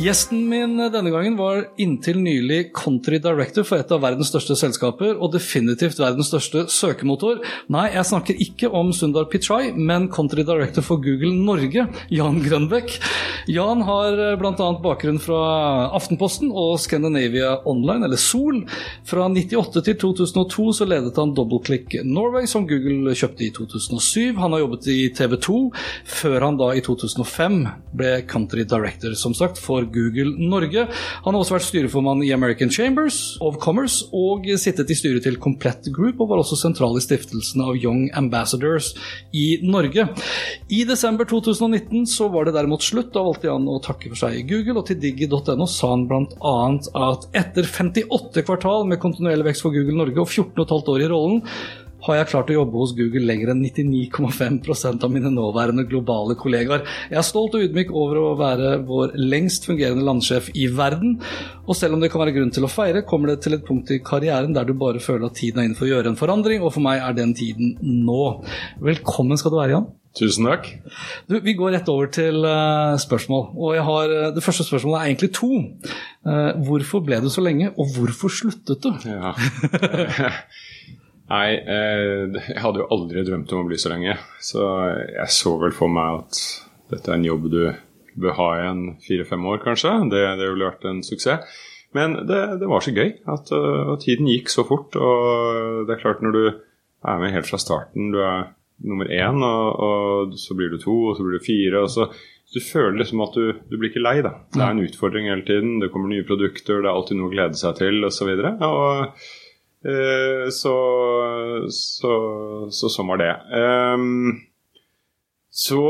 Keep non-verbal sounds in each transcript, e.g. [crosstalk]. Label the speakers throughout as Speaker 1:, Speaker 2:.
Speaker 1: Gjesten min denne gangen var inntil nylig country director for et av verdens største selskaper, og definitivt verdens største søkemotor. Nei, jeg snakker ikke om Sundar Pichai, men country director for Google Norge, Jan Grønbekk. Jan har bl.a. bakgrunn fra Aftenposten og Scandinavia Online, eller Sol. Fra 98 til 2002 så ledet han DoubleClick Norway, som Google kjøpte i 2007. Han har jobbet i TV 2, før han da i 2005 ble country director, som sagt, for Google Norge. Han har også vært styreformann i American Chambers of Commerce og sittet i styret til Komplett Group, og var også sentral i stiftelsen av Young Ambassadors i Norge. I desember 2019 så var det derimot slutt. Da valgte han å takke for seg i Google, og til diggi.no sa han bl.a. at etter 58 kvartal med kontinuerlig vekst for Google Norge og 14,5 år i rollen, har jeg klart å jobbe hos Google lenger enn 99,5% av mine nåværende globale kollegaer. Jeg er stolt og ydmyk over å være vår lengst fungerende landsjef i verden. Og selv om det kan være grunn til å feire, kommer det til et punkt i karrieren der du bare føler at tiden er inne for å gjøre en forandring, og for meg er den tiden nå. Velkommen skal du være, Jan.
Speaker 2: Tusen takk.
Speaker 1: Du, vi går rett over til uh, spørsmål. og har, uh, Det første spørsmålet er egentlig to. Uh, hvorfor ble du så lenge, og hvorfor sluttet du?
Speaker 2: Ja. [laughs] [laughs] Nei, eh, [laughs] jeg hadde jo aldri drømt om å bli så lenge. Så jeg så vel for meg at dette er en jobb du bør ha igjen fire-fem år, kanskje. Det, det ville vært en suksess. Men det, det var så gøy at uh, tiden gikk så fort. Og det er klart, når du er med helt fra starten, du er nummer én, og, og så blir du to, og så blir du fire. og så du føler liksom at du, du blir ikke lei. da. Det er en utfordring hele tiden. Det kommer nye produkter, det er alltid noe å glede seg til osv. Og, så og Eh, så, så, så, sånn var det. Um, så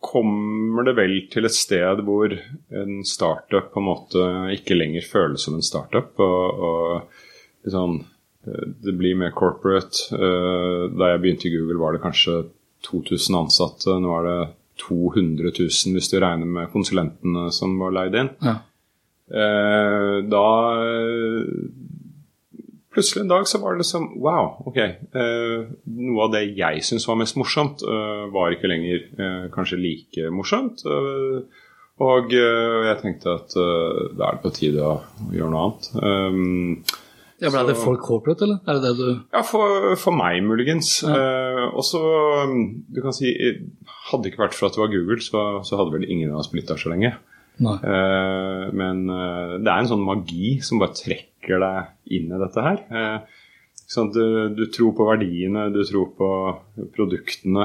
Speaker 2: kommer det vel til et sted hvor en startup på en måte ikke lenger føles som en startup. Og, og liksom, det blir mer corporate. Uh, da jeg begynte i Google, var det kanskje 2000 ansatte. Nå er det 200 000 hvis du regner med konsulentene som var leid inn. Ja. Da plutselig en dag så var det liksom Wow, ok. Eh, noe av det jeg syntes var mest morsomt, eh, var ikke lenger eh, kanskje like morsomt. Eh, og eh, jeg tenkte at eh, da er det på tide å gjøre noe annet.
Speaker 1: ja, Ble det for corporate, eller? Er det det du
Speaker 2: Ja, for, for meg muligens. Ja. og så, du kan si Hadde det ikke vært for at det var Google, så, så hadde vel ingen av oss blitt der så lenge. Men det er en sånn magi som bare trekker deg inn i dette her. Sånn du, du, tror på verdiene, du tror på produktene.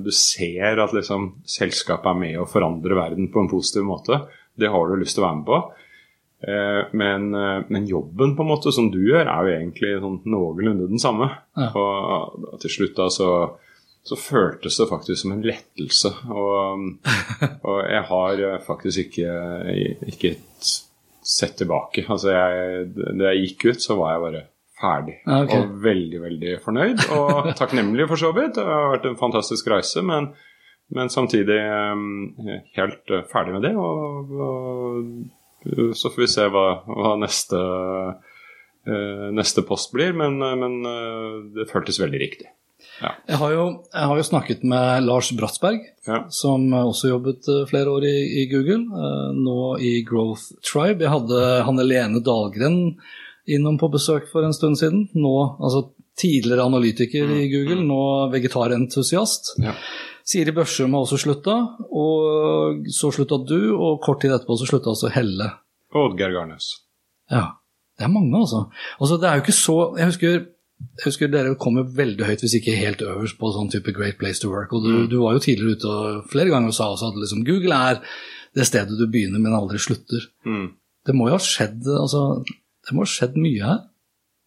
Speaker 2: Du ser at liksom, selskapet er med å forandre verden på en positiv måte. Det har du lyst til å være med på. Men, men, jobben på en måte som du gjør, er jo egentlig sånn noenlunde den samme. Ja. Og til slutt da så, så, føltes det faktisk som en lettelse. Og, [laughs] og jeg har faktisk ikke, ikke sett tilbake. Altså jeg, da jeg gikk ut, så var jeg bare ferdig. Okay. Og veldig, veldig fornøyd. Og [laughs] takknemlig, for så vidt. Det har vært en fantastisk reise. Men, men samtidig um, helt ferdig med det. Og, og, så får vi se hva, hva neste, uh, neste post blir. Men, men det føltes veldig riktig.
Speaker 1: Ja. Jeg, har jo, jeg, har jo, snakket med Lars Bratsberg, ja. som også jobbet eh, flere år i, i, Google, eh, nå i Growth Tribe. Jeg hadde Hanne Lene Dahlgren innom på besøk for en stund siden. Nå, altså Tidligere analytiker i Google, nå vegetarentusiast. Ja. Siri Børsum har også slutta, og så slutta du, og kort tid etterpå så slutta også Helle.
Speaker 2: Og Oddgeir Garnes.
Speaker 1: Ja. Det er mange, altså. altså. Det er jo ikke så Jeg husker jeg husker Dere kom jo veldig høyt, hvis ikke helt øverst, på sånn type Great Place to Work. og Du, mm. du var jo tidligere ute og flere ganger og sa også at liksom, Google er det stedet du begynner, men aldri slutter. Mm. Det må jo ha skjedd altså, det må ha skjedd mye her?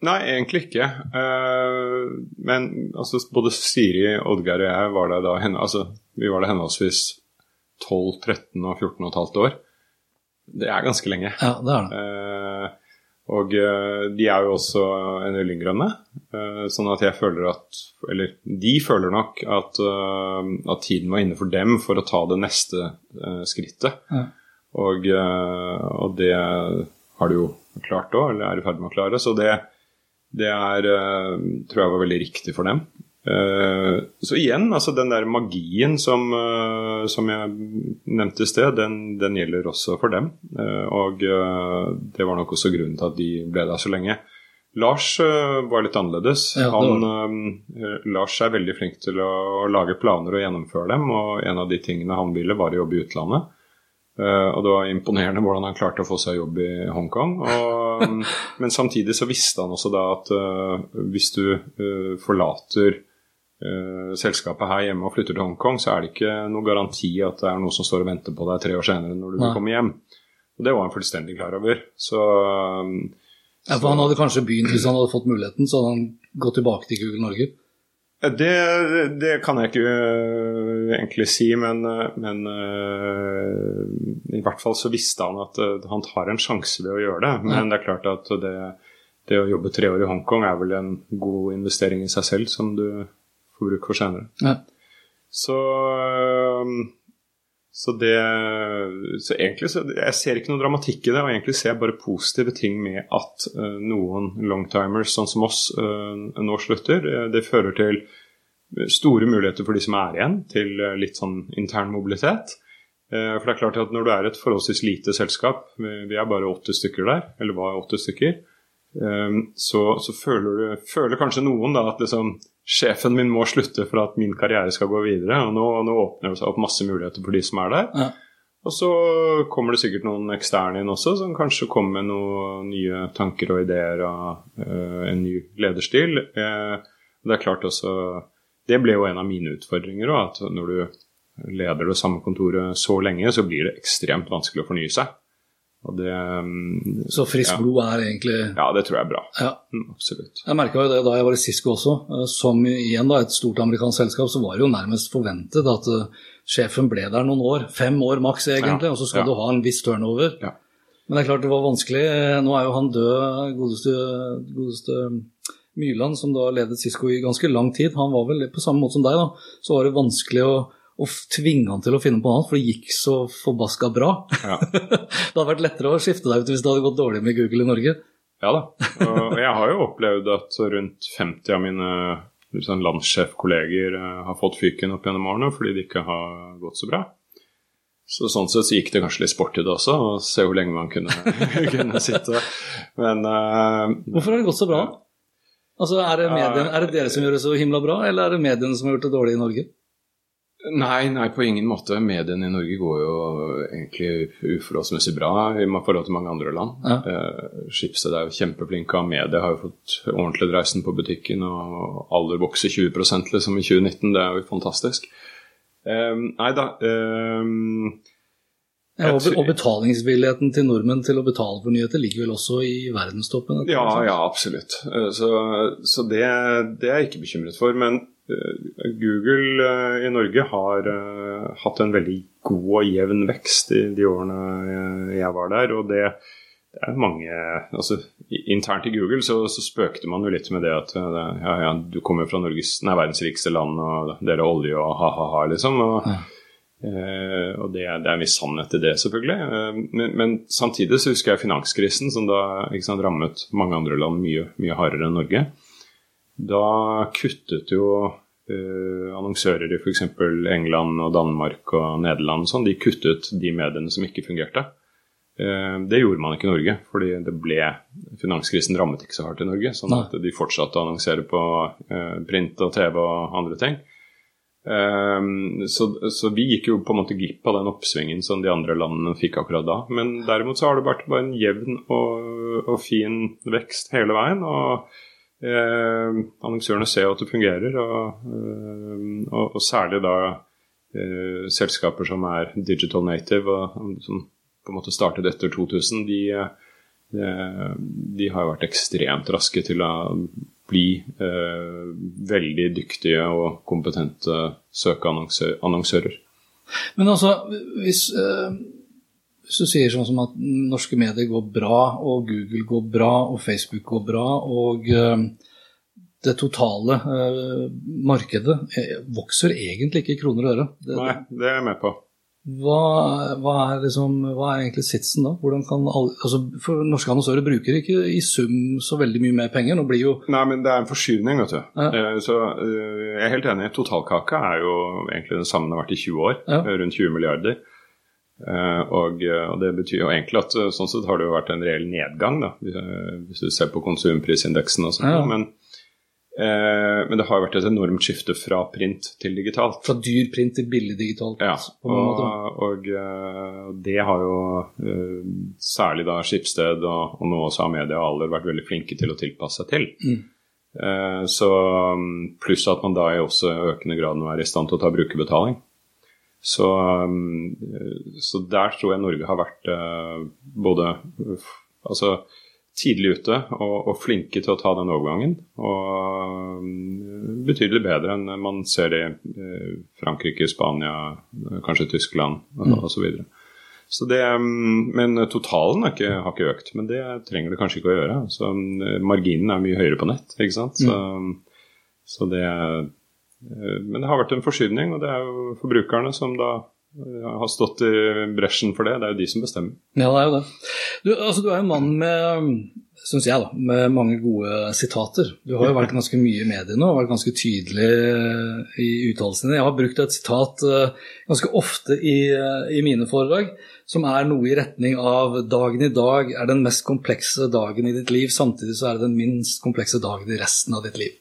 Speaker 2: Nei, egentlig ikke. Uh, men altså, både Siri, Oddgeir og jeg var der da altså, Vi var der henholdsvis 12, 13 og 14 og et halvt år. Det er ganske lenge.
Speaker 1: Ja, det er det.
Speaker 2: Uh, og uh, de er jo også en del yngre enn meg. sånn at jeg føler at Eller de føler nok at, at, tiden var inne for dem for å ta det neste skrittet. Ja. Og, og, det har de jo klart òg, eller er i ferd med å klare. Så det, det er, tror jeg var veldig riktig for dem. Uh, så igjen, altså den der magien som, uh, som jeg nevnte i sted, den, den, gjelder også for dem. Uh, og det var nok også grunnen til at de ble der så lenge. Lars var litt annerledes. Ja, han, Lars er veldig flink til å, å, lage planer og gjennomføre dem, og en av de tingene han ville, var å jobbe i utlandet. og det var imponerende hvordan han klarte å få seg jobb i Hongkong. Og, [laughs] men samtidig så visste han også da at hvis du forlater uh, selskapet her hjemme og flytter til Hongkong, så er det ikke noe garanti at det er noe som står og venter på deg tre år senere når du vil komme hjem. Og det var han fullstendig klar over. Så,
Speaker 1: ja, for Han hadde kanskje begynt hvis han hadde fått muligheten, så hadde han gått tilbake til Google Norge?
Speaker 2: Det, det kan jeg ikke uh, egentlig si, men, uh, men i hvert fall så visste han at han tar en sjanse ved å gjøre det. Men det er klart at det, det, å jobbe tre år i Hongkong er vel en god investering i seg selv, som du for bruk for senere. Ja. Så, um, så det Så egentlig så Jeg ser ikke noe dramatikk i det, og egentlig ser jeg bare positive ting med at uh, noen longtimers sånn som oss uh, nå slutter. Det fører til store muligheter for de som er igjen, til uh, litt sånn intern mobilitet. For det er klart at Når du er et forholdsvis lite selskap, vi er bare 80 stykker der, eller var 80 stykker, um, så, så føler, du, føler kanskje noen da at liksom sjefen min må slutte for at min karriere skal gå videre. Og nå, nå åpner det seg opp masse muligheter for de som er der. Ja. Og så kommer det sikkert noen eksterne inn også, som kanskje kommer med noen nye tanker og ideer og uh, en ny lederstil. Uh, det er klart også Det ble jo en av mine utfordringer òg, at når du leder det samme kontoret så lenge, så blir det ekstremt vanskelig å fornye seg. Det,
Speaker 1: mm, så frisk ja. blod er egentlig
Speaker 2: Ja, det tror jeg er bra. Ja. Mm, absolutt.
Speaker 1: Jeg merka jo det da jeg var i Cisco også. Eh, som igjen da et stort amerikansk selskap, så var det jo nærmest forventet at uh, sjefen ble der noen år. Fem år maks, egentlig. Ja. Og så skal du ha en viss turnover. Men det er klart det var vanskelig. Eh, nå er jo han død, godeste, godeste Myrland, som da ledet Cisco i ganske lang tid. Han var vel på samme måte som deg, da. Så var det vanskelig å og tvinge han til å finne på noe annet, for det gikk så forbaska bra. Ja. [laughs] det hadde vært lettere å skifte deg ut hvis det hadde gått dårlig med Google i Norge.
Speaker 2: Ja da. Og jeg har jo opplevd at rundt 50 av mine liksom, landssjefkolleger eh, har fått fyken opp gjennom årene fordi det ikke har gått så bra. Så Sånn sett så gikk det kanskje litt sport i det også, og se hvor lenge man kunne, [laughs] kunne sitte. Men uh,
Speaker 1: Hvorfor har det gått så bra? Altså, er det, medien, er det dere som gjør det så himla bra, eller er det mediene som har gjort det dårlig i Norge?
Speaker 2: Nei, nei, på ingen måte. Mediene i Norge går jo egentlig uforholdsmessig bra i forhold til mange andre land. Ja. Eh, Schibsted er jo kjempeflinke av media, har jo fått ordentlig dreisen på butikken, og alder vokser 20% liksom i 2019. Det er jo fantastisk. Eh, nei da eh,
Speaker 1: ja, og betalingsvilligheten til nordmenn til å betale for nyheter ligger vel også i verdenstoppen?
Speaker 2: Ja, ja, absolutt. Eh, så, så det, det, er jeg ikke bekymret for. Men Eh, Google eh, i Norge har hatt en veldig god og jevn vekst i de årene jeg var der. og det, det er mange altså Internt i Google så, så, spøkte man jo litt med det at ja, ja, du kommer fra Norges, nei, verdens rikeste land, og dere har olje og ha-ha-ha, liksom. og ja. Uh, og det, det, er en viss sannhet i det, selvfølgelig. Uh, men, men, samtidig så husker jeg finanskrisen, som da sant, rammet mange andre land mye, mye hardere enn Norge. Da kuttet jo uh, annonsører i f.eks. England og Danmark og Nederland sånn, de kuttet de mediene som ikke fungerte. Det gjorde man ikke i Norge, fordi det ble finanskrisen rammet ikke så hardt i Norge. Sånn at de fortsatte å annonsere på print og TV og andre ting. Så, så, vi gikk jo på en måte glipp av den oppsvingen som de andre landene fikk akkurat da. Men derimot så har det vært bare en jevn og, og fin vekst hele veien. og Eh, annonsørene ser jo at det fungerer, og, eh, og, og særlig da eh, selskaper som er digital native, og som på en måte startet etter 2000, de, de, de har vært ekstremt raske til å bli eh, veldig dyktige og kompetente søkeannonsører.
Speaker 1: Men altså, hvis, eh, hvis, du sier sånn som at norske medier går bra, og Google går bra, og Facebook går bra, og eh, det totale eh, markedet eh, vokser egentlig ikke i kroner og øre.
Speaker 2: Det, Nei, det er jeg med på.
Speaker 1: Hva, hva, er liksom, hva, er egentlig sitsen da? Alle, altså for Norske annonsører bruker ikke i sum så veldig mye mer penger. Nå blir jo
Speaker 2: Nei, men det er en forskyvning, vet du. Ja. Uh, så uh, jeg er helt enig. Totalkaka er jo egentlig den samme den har vært i 20 år. Ja. Rundt 20 milliarder. Og, og, det betyr jo egentlig at sånn sett har det jo vært en reell nedgang, da, hvis du ser på konsumprisindeksen og sånt. Ja. Men Eh, men det har vært et enormt skifte fra print til digitalt.
Speaker 1: Fra dyr print til billig digitalt?
Speaker 2: Ja, og, og, uh, det har jo uh, særlig da Skipsted og, og nå også Amedia og Aller vært veldig flinke til å tilpasse seg til. Mm. Så um, Pluss at man da i også økende grad nå er i stand til å ta brukerbetaling. Så, um, så der tror jeg Norge har vært både Altså tidlig ute og, og, flinke til å ta den overgangen. Og mm, betydelig bedre enn man ser i eh, Frankrike, Spania, kanskje Tyskland mm. osv. Så, det, mm, men totalen ikke, har ikke, økt, men det trenger det kanskje ikke å gjøre. Så Marginen er mye høyere på nett. ikke sant? Så, så det, eh, men det har vært en forskyvning, og det er jo forbrukerne som da har stått i bresjen for det. Det er jo de som bestemmer.
Speaker 1: Ja, det er jo det. Du, altså, du er jo en mann med syns jeg da, med mange gode sitater. Du har jo vært ganske mye i mediene og vært ganske tydelig i uttalelsene. Jeg har brukt et sitat uh, ganske ofte i, uh, i, mine foredrag, som er noe i retning av 'dagen i dag er den mest komplekse dagen i ditt liv', samtidig så er det den minst komplekse dagen i resten av ditt liv.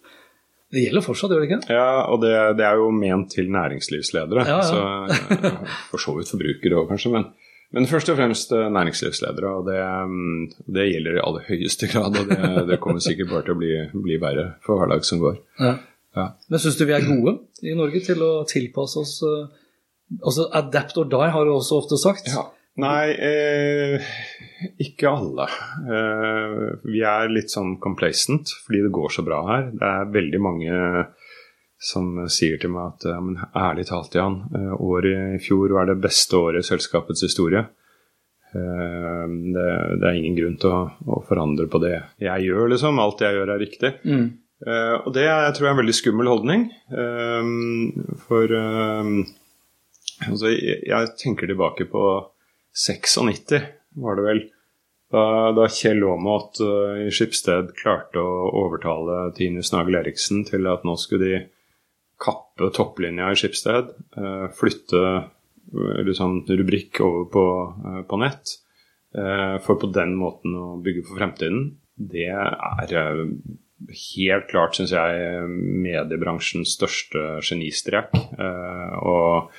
Speaker 1: Det gjelder fortsatt, gjør det ikke?
Speaker 2: Ja, og det, det er jo ment til næringslivsledere. Ja, ja. Så for så vidt forbrukere òg, kanskje. Men, men, først og fremst eh, næringslivsledere. Og det, mm, det gjelder i aller høyeste grad. Og det, det kommer sikkert bare til å bli, bli verre for hver dag som går. Ja.
Speaker 1: Ja. Men syns du vi er gode i Norge til å tilpasse oss eh, Altså adapt or die har du også ofte sagt.
Speaker 2: Ja. Nei, eh, ikke alle. Eh, vi er litt sånn complacent fordi det går så bra her. Det er veldig mange som sier til meg at men ærlig talt, Jan, eh, året i fjor var det beste året i selskapets historie. Eh, det, det, er ingen grunn til å, å, forandre på det jeg gjør, liksom. Alt jeg gjør, er riktig. Mm. Eh, og det jeg tror jeg er en veldig skummel holdning. For altså, jeg, jeg tenker tilbake på 96 var det vel. Da, da Kjell Aamodt uh, i Skipsted klarte å overtale Tinus Nagel Eriksen til at nå skulle de kappe topplinja i Skipsted, uh, flytte liksom, rubrikk over på, på nett, for på den måten å bygge for fremtiden, det er helt klart, syns jeg, mediebransjens største genistrek. og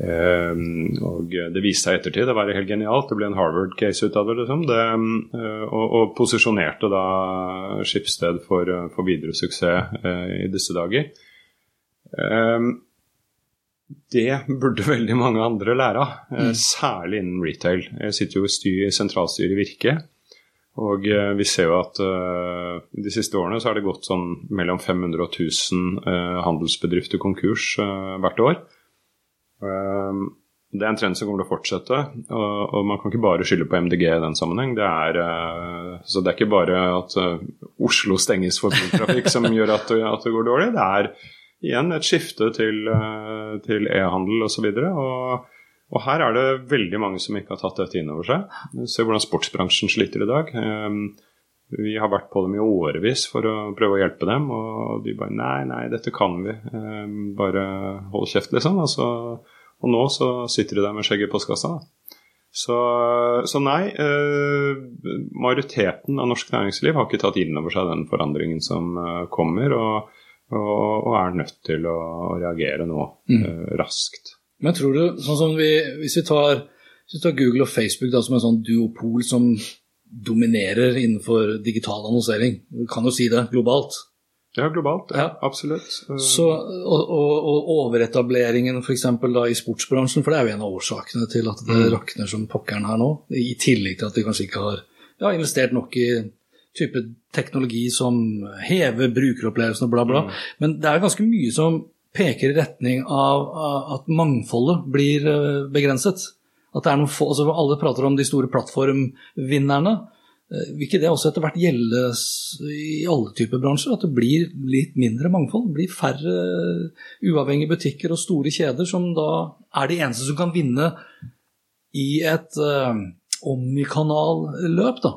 Speaker 2: og det viste seg i ettertid, det var helt genialt. Det ble en Harvard-case ut av det. Liksom. det eh, og, og, posisjonerte da Skipsted for, for videre suksess eh, i disse dager. Det burde veldig mange andre lære av, eh, mm. særlig innen retail. Jeg sitter jo i, styr, sentralstyret i Virke. Og vi ser jo at uh, de siste årene så har det gått sånn mellom 500 og 1000 uh, handelsbedrifter konkurs uh, hvert år. Ehm, det er en trend som kommer til å fortsette, og, man kan ikke bare skylde på MDG i den sammenheng. Det er, eh, så det er ikke bare at eh, Oslo stenges for biltrafikk som [laughs] gjør at, det går dårlig. Det er igjen et skifte til, eh, til e-handel osv. Og, og, og her er det veldig mange som ikke har tatt dette inn over seg. Se hvordan sportsbransjen sliter i dag. Vi har vært på dem i årevis for å prøve å hjelpe dem, og de bare Nei, nei, dette kan vi. Ehm, bare hold kjeft, liksom. Og, og nå så sitter de der med skjegget i postkassa. Så, så, nei, eh, majoriteten av norsk næringsliv har ikke tatt inn over seg den forandringen som eh, kommer, og, og, og, er nødt til å, å reagere nå mm. eh, raskt.
Speaker 1: Men tror du, sånn som vi, hvis vi tar, hvis vi tar Google og Facebook da, som en sånn duopol som dominerer innenfor digital annonsering. Du kan jo si det globalt.
Speaker 2: Ja, globalt. Ja, absolutt.
Speaker 1: Så, og, og, og overetableringen f.eks. i sportsbransjen, for det er jo en av årsakene til at det mm. rakner som pokkeren her nå. I tillegg til at de kanskje ikke har ja, investert nok i type teknologi som hever brukeropplevelsen og bla, bla. Mm. Men det er ganske mye som peker i retning av at mangfoldet blir eh, begrenset. At det er noen få, altså Alle prater om de store plattformvinnerne. Eh, vil ikke det også etter hvert gjelde i alle typer bransjer? At det blir litt mindre mangfold? Det blir færre uavhengige butikker og store kjeder som da er de eneste som kan vinne i et uh, omnikanalløp, da?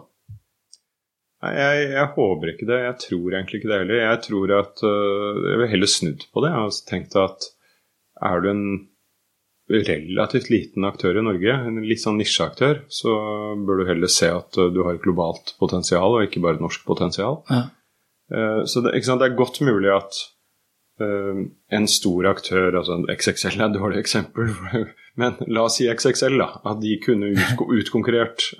Speaker 2: Nei, jeg, jeg, håper ikke det. Jeg tror egentlig ikke det heller. Jeg tror at uh, Jeg vil heller snudd på det. Jeg har tenkt at er du en relativt liten aktør i Norge, en litt sånn nisjeaktør, så bør du heller se at uh, du har et globalt potensial, og ikke bare et norsk potensial. Ja. Uh, så det, det, er godt mulig at uh, en stor aktør, altså XXL er et dårlig eksempel, [laughs] men la oss si XXL, da, at de kunne ut, utkonkurrert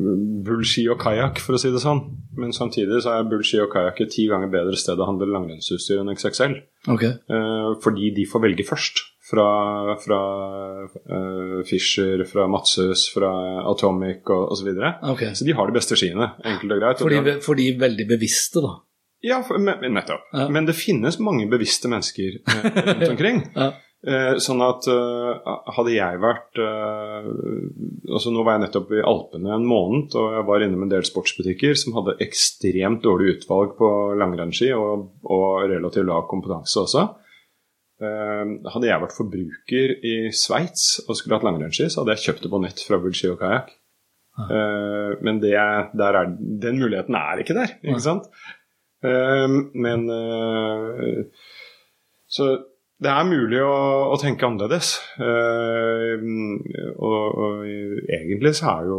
Speaker 2: bullski og kajakk, for å si det sånn. Men samtidig så er bullski og kajakk et ti ganger bedre sted å handle langrennsutstyr enn XXL.
Speaker 1: Okay.
Speaker 2: fordi de får velge først fra, fra uh, Fischer, fra Matshus, fra Atomic og osv. Så,
Speaker 1: okay.
Speaker 2: så de har de beste skiene, enkelt og greit.
Speaker 1: For de, for de er veldig bevisste, da?
Speaker 2: Ja, for, nettopp. Ja. Men det finnes mange bevisste mennesker uh, rundt [laughs] omkring. ja. eh, sånn at uh, hadde jeg vært uh, altså Nå var jeg nettopp i Alpene en måned, og jeg var innom en del sportsbutikker som hadde ekstremt dårlig utvalg på langrennsski og, og relativt lav kompetanse også. Eh, hadde jeg vært forbruker i Sveits og skulle hatt langrennsski, så hadde jeg kjøpt det på nett fra Bull Ski og Kajakk. Uh, men det, er, den muligheten er ikke der, ikke sant? Uh, men uh, Så det er mulig å, å tenke annerledes. Og, og, egentlig så er jo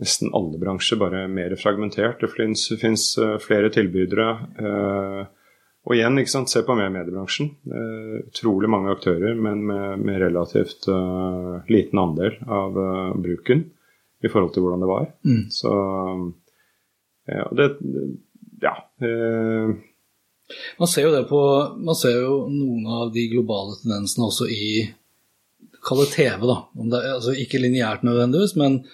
Speaker 2: nesten alle bransjer bare mer fragmentert. Det fins flere tilbydere. Og igjen, ikke sant, se på med mediebransjen. Uh, utrolig mange aktører, men med, med relativt uh, liten andel av uh, bruken i forhold til hvordan det var. Mm. Så ja, det Ja.
Speaker 1: man ser jo det på Man ser jo noen av de globale tendensene også i Kall det TV, da. Det, altså ikke lineært nødvendigvis, men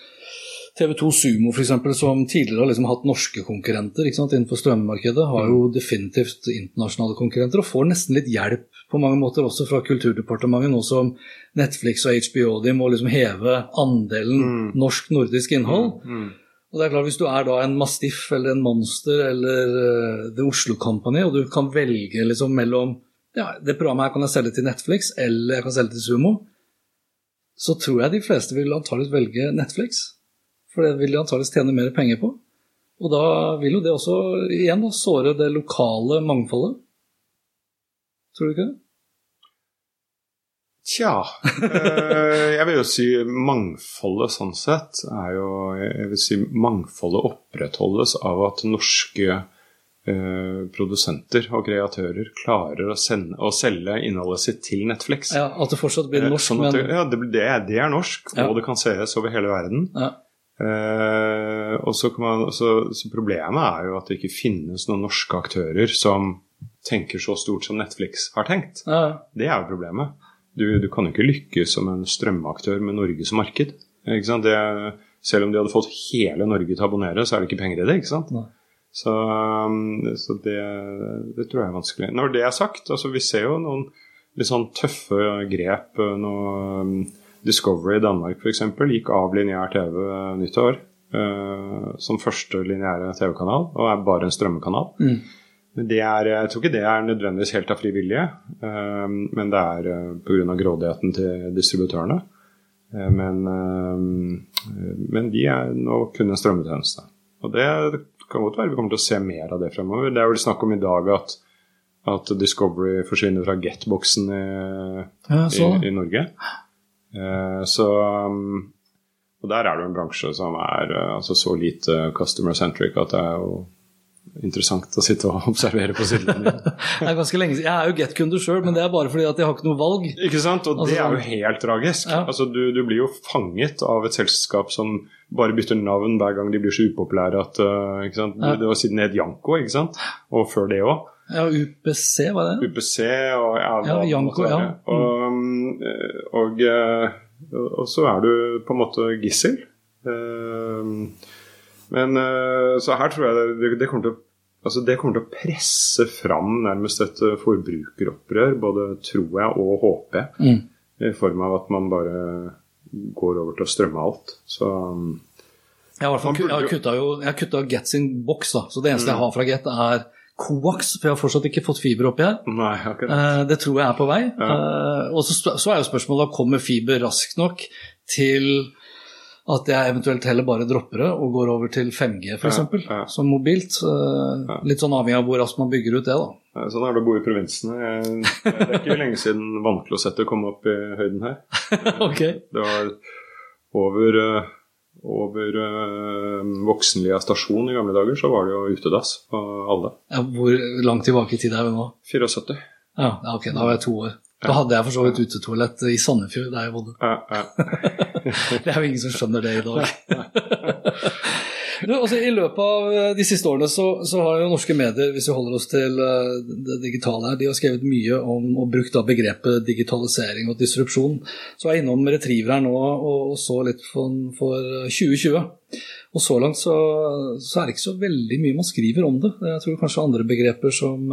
Speaker 1: TV 2 Sumo f.eks., som tidligere har liksom hatt norske konkurrenter innenfor strømmarkedet, har jo mm. definitivt internasjonale konkurrenter og får nesten litt hjelp på mange måter også fra Kulturdepartementet, nå som Netflix og HBO de må liksom heve andelen mm. norsk-nordisk innhold. Mm. Mm. Og det er klart Hvis du er da en Mastiff eller en Monster eller uh, The Oslo Company, og du kan velge liksom mellom ja, det programmet her kan jeg selge til Netflix eller jeg kan selge til Sumo, så tror jeg de fleste vil antakeligvis velge Netflix. For det vil de antakeligvis tjene mer penger på. Og da vil jo det også igjen da, såre det lokale mangfoldet. Tror du ikke det?
Speaker 2: Tja eh, Jeg vil jo si mangfoldet sånn sett er jo Jeg vil si mangfoldet opprettholdes av at norske eh, produsenter og kreatører klarer å, sende, å, selge innholdet sitt til Netflix.
Speaker 1: Ja, At det fortsatt blir eh, norsk,
Speaker 2: sånn men Ja, det, det, er norsk, ja. og det kan sees over hele verden.
Speaker 1: Ja.
Speaker 2: Eh, og så, man, så, så Problemet er jo at det ikke finnes noen norske aktører som tenker så stort som Netflix har tenkt.
Speaker 1: Ja.
Speaker 2: Det er jo problemet. Du, du, kan jo ikke lykkes som en strømaktør med Norge som marked. Det, selv om de hadde fått hele Norge til å abonnere, så er det ikke penger i det. ikke sant? Så, um, så det, det, tror jeg er vanskelig. Når det er sagt, altså vi ser jo noen litt sånn tøffe grep. Uh, noe, Discovery i Danmark f.eks. gikk av lineær TV nyttår uh, som første lineære TV-kanal, og er bare en strømmekanal.
Speaker 1: Mm.
Speaker 2: Det er, jeg tror ikke det er nødvendigvis helt av frivillige, uh, men det er uh, pga. grådigheten til distributørene. Uh, men, men, de er nå kun en strømmetjeneste. Og det kan godt være vi kommer til å se mer av det fremover. Det er vel snakk om i dag at, at Discovery forsvinner fra Get-boksen i, ja, i, i Norge. Eh, så um, Og der er det en bransje som er eh, altså så lite customer centric at det er jo interessant å sitte og [laughs] observere på sidelinjen. [laughs]
Speaker 1: det er ganske lenge siden. Jeg er jo Get-kunde sjøl, men det er bare fordi at jeg har ikke noe valg.
Speaker 2: Ikke sant, og altså, det er jo helt tragisk. Ja. Altså, du, du, blir jo fanget av et selskap som bare bytter navn hver gang de blir så upopulære at uh, ikke sant? Ja. Det var siden het Janko, ikke sant? og før det òg.
Speaker 1: Ja, UPC, var det?
Speaker 2: UPC og ja,
Speaker 1: ja Janko, ja.
Speaker 2: Mm. Og, og, og, og, så er du på en måte gissel. Uh, men Så her tror jeg det, det, kommer til å Altså det kommer til å presse fram nærmest et eh, forbrukeropprør, både tror jeg og håper jeg, mm. i form av at man bare går over til å strømme alt. Så
Speaker 1: jeg har, kutta, jo, jeg kutta Get sin boks, da, så det eneste mm. jeg har fra Get, er Coax, for jeg har fortsatt ikke fått fiber oppi her.
Speaker 2: Nei,
Speaker 1: eh, det tror jeg er på vei. Ja. Eh, og så, så, er jo spørsmålet kommer fiber raskt nok til at jeg eventuelt heller bare dropper det og går over til 5G f.eks. Ja, ja. som mobilt. Litt sånn avhengig av hvor raskt man bygger ut det. da.
Speaker 2: sånn er det å bo i provinsene. Det er ikke lenge siden vannklosettet kom opp i høyden her. [laughs]
Speaker 1: okay.
Speaker 2: Det var over, eh, over uh, Voksenlia stasjon i gamle dager, så var det jo utedass på alle.
Speaker 1: hvor langt tilbake i tid er vi nå?
Speaker 2: 74.
Speaker 1: Ja, ok, da var jeg to år. Da hadde jeg for så vidt utetoalett i Sandefjord, der jeg bodde. [laughs] det er jo ingen som skjønner det i dag. Du, altså, I løpet av eh, de siste årene så, så, har jo norske medier, hvis vi holder oss til uh, det digitale her, de har skrevet mye om og brukt da begrepet digitalisering og disrupsjon. Så jeg er innom Retriever her nå og, så litt for, for 2020. Og så langt så, så, er det ikke så veldig mye man skriver om det. Jeg tror kanskje andre begreper som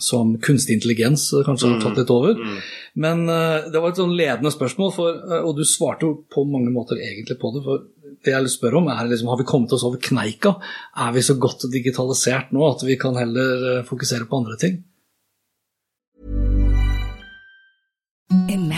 Speaker 1: som kunstig intelligens kanskje har tatt litt over. Mm. mm. Men uh, det var et sånn ledende spørsmål, for, uh, og du svarte jo på mange måter egentlig på det. for det jeg vil spørre om er liksom, Har vi kommet oss over kneika? Er vi så godt digitalisert nå at vi kan heller uh, fokusere på andre ting? Imagine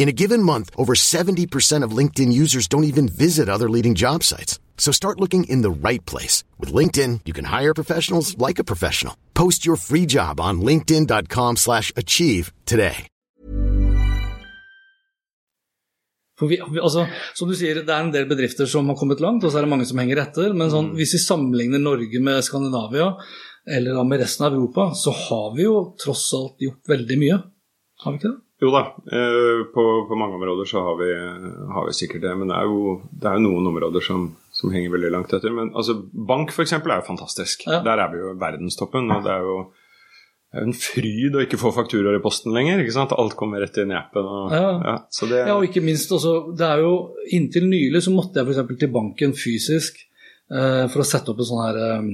Speaker 3: In a given month, over 70% of LinkedIn users don't even visit other leading job sites. So start looking in the right place. With LinkedIn, you can hire professionals like a professional. Post your free job on linkedin.com slash achieve today.
Speaker 1: For vi, altså, som du sier, Det er en del bedrifter som har kommet langt, og så er det mange som henger etter. Men sånn, mm. hvis vi sammenligner Norge med Skandinavia, eller med resten av Europa, så har vi jo tross alt gjort veldig mye. Har vi ikke det?
Speaker 2: Jo da, eh, på, på, mange områder så har vi, har vi, sikkert det. Men det er jo, det er jo noen områder som, som, henger veldig langt etter. Men altså, bank f.eks. er jo fantastisk. Ja. Der er vi jo verdenstoppen. og det er jo en fryd å ikke få fakturaer i posten lenger. ikke sant? Alt kommer rett inn i appen. Og,
Speaker 1: ja. Ja, det, ja, og ikke minst også, det er jo Inntil nylig så måtte jeg f.eks. til banken fysisk eh, for å sette opp en sånn her eh,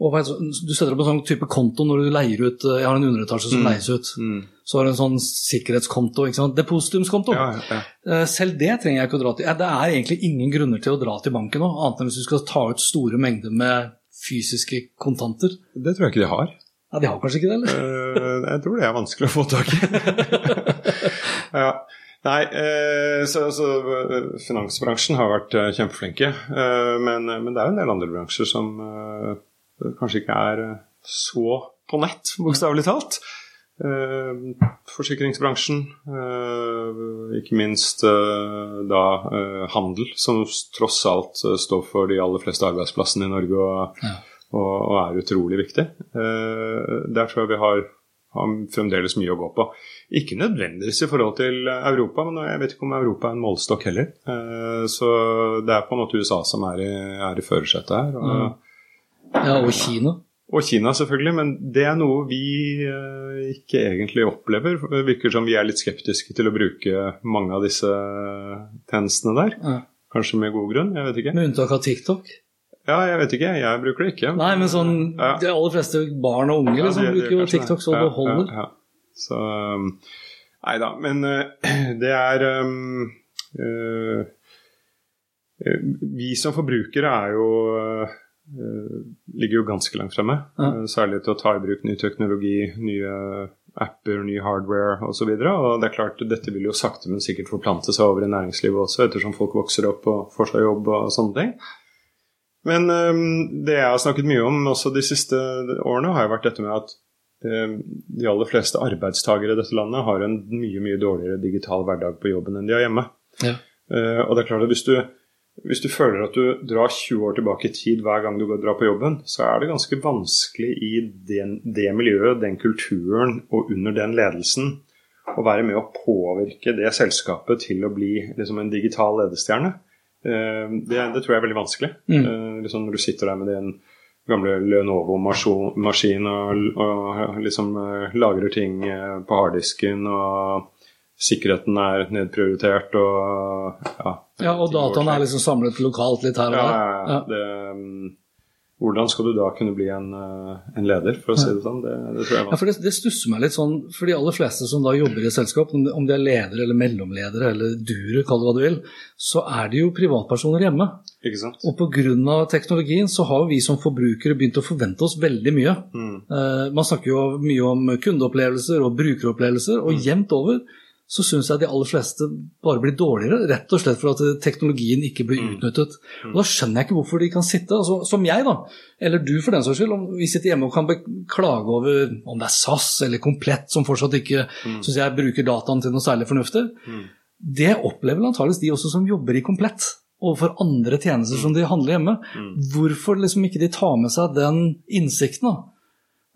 Speaker 1: Du setter opp en sånn type konto når du leier ut Jeg har en underetasje som mm. leies ut. Mm. Så har du en sånn sikkerhetskonto. ikke sant? Depositumskonto. Ja, ja. ja. selv det trenger jeg ikke å dra til. Det er egentlig ingen grunner til å dra til banken nå, annet enn hvis du skal ta ut store mengder med fysiske kontanter.
Speaker 2: Det tror jeg ikke de har.
Speaker 1: Ja, De har kanskje ikke det, eller?
Speaker 2: Uh, jeg tror det er vanskelig å få tak i. [laughs] ja. Nei, eh, så, så, finansbransjen har vært kjempeflinke. Men, men, det er jo en del andre bransjer som kanskje ikke er eh, så på nett, bokstavelig talt. Eh, forsikringsbransjen, eh, ikke minst da handel, som tross alt står for de aller fleste arbeidsplassene i Norge og, ja. og, og er utrolig viktig. Der tror jeg vi har, har, fremdeles mye å gå på. Ikke nødvendigvis i forhold til Europa, men jeg vet ikke om Europa er en målestokk heller. Så det er på en måte USA som er i, er i førersetet her. og mm.
Speaker 1: Ja, og Kina.
Speaker 2: Og Kina, selvfølgelig, men det er noe vi eh, ikke egentlig opplever. Det virker som vi er litt skeptiske til å bruke mange av disse tjenestene der. Ja. Kanskje med god grunn, jeg vet ikke.
Speaker 1: Med unntak av TikTok?
Speaker 2: Ja, jeg vet ikke. Jeg bruker det ikke.
Speaker 1: Nei, men sånn, ja. de aller fleste barn og unge liksom, ja, de, bruker jo TikTok så det holder.
Speaker 2: Så um, Nei da. Men uh, [clears throat] det er um, uh, Vi som forbrukere er jo uh, ligger jo ganske langt fremme. Særlig til å ta i bruk ny teknologi, nye apper, ny hardware osv. Og, så og det er klart, dette vil jo sakte, men sikkert forplante seg over i næringslivet også, ettersom folk vokser opp og får seg jobb og sånne ting. Men um, det jeg har snakket mye om også de siste årene, har jo vært dette med at de aller fleste arbeidstakere i dette landet har en mye mye dårligere digital hverdag på jobben enn de har hjemme. Ja. Og det er klart at hvis du, hvis du føler at du drar 20 år tilbake i tid hver gang du drar på jobben, så er det ganske vanskelig i den, det miljøet, den kulturen og under den ledelsen å være med å påvirke det selskapet til å bli liksom, en digital ledestjerne. Eh, det, det, tror jeg er veldig vanskelig. Mm. Eh, liksom når du sitter der med din gamle Lenovo-maskin og, og, liksom eh, lagrer ting på harddisken, og sikkerheten er nedprioritert og
Speaker 1: Ja, ja og dataene er liksom samlet lokalt litt her og der.
Speaker 2: Ja, ja, ja. Det, mm, hvordan skal du da kunne bli en, eh, en leder, for å si det sånn? Det, det tror jeg
Speaker 1: var. Ja, for det, det, stusser meg litt sånn, for de aller fleste som da jobber i selskap, om de er ledere eller mellomledere eller durer, kall det hva du vil, så er de jo privatpersoner hjemme.
Speaker 2: Ikke sant?
Speaker 1: Og pga. teknologien så har vi som forbrukere begynt å forvente oss veldig mye. Mm. Eh, man snakker jo mye om kundeopplevelser og brukeropplevelser, og mm. jevnt over så syns jeg de aller fleste bare blir dårligere, rett og slett for at teknologien ikke blir mm. utnyttet. Og Da skjønner jeg ikke hvorfor de kan sitte, altså, som jeg, da, eller du for den saks skyld, om vi sitter hjemme og kan klage over om det er SAS eller Komplett som fortsatt ikke mm. syns jeg bruker dataen til noe særlig fornuftig. Mm. Det opplever antakeligvis de også som jobber i Komplett overfor andre tjenester som de handler hjemme. Mm. Hvorfor liksom ikke de tar med seg den innsikten? da?